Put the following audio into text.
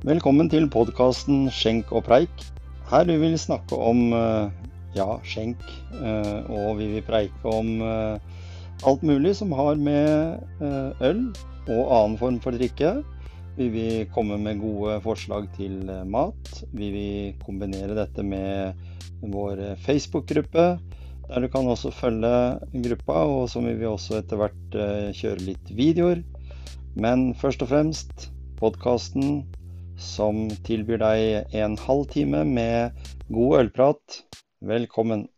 Velkommen til podkasten Skjenk og preik. Her vi vil snakke om eh, ja, skjenk, eh, og vi vil preike om eh, alt mulig som har med øl og annen form for drikke. Vi vil komme med gode forslag til mat. Vi vil kombinere dette med vår Facebook-gruppe, der du kan også følge gruppa, og vi vil også etter hvert kjøre litt videoer. Men først og fremst podkasten som tilbyr deg en halv time med god ølprat. Velkommen.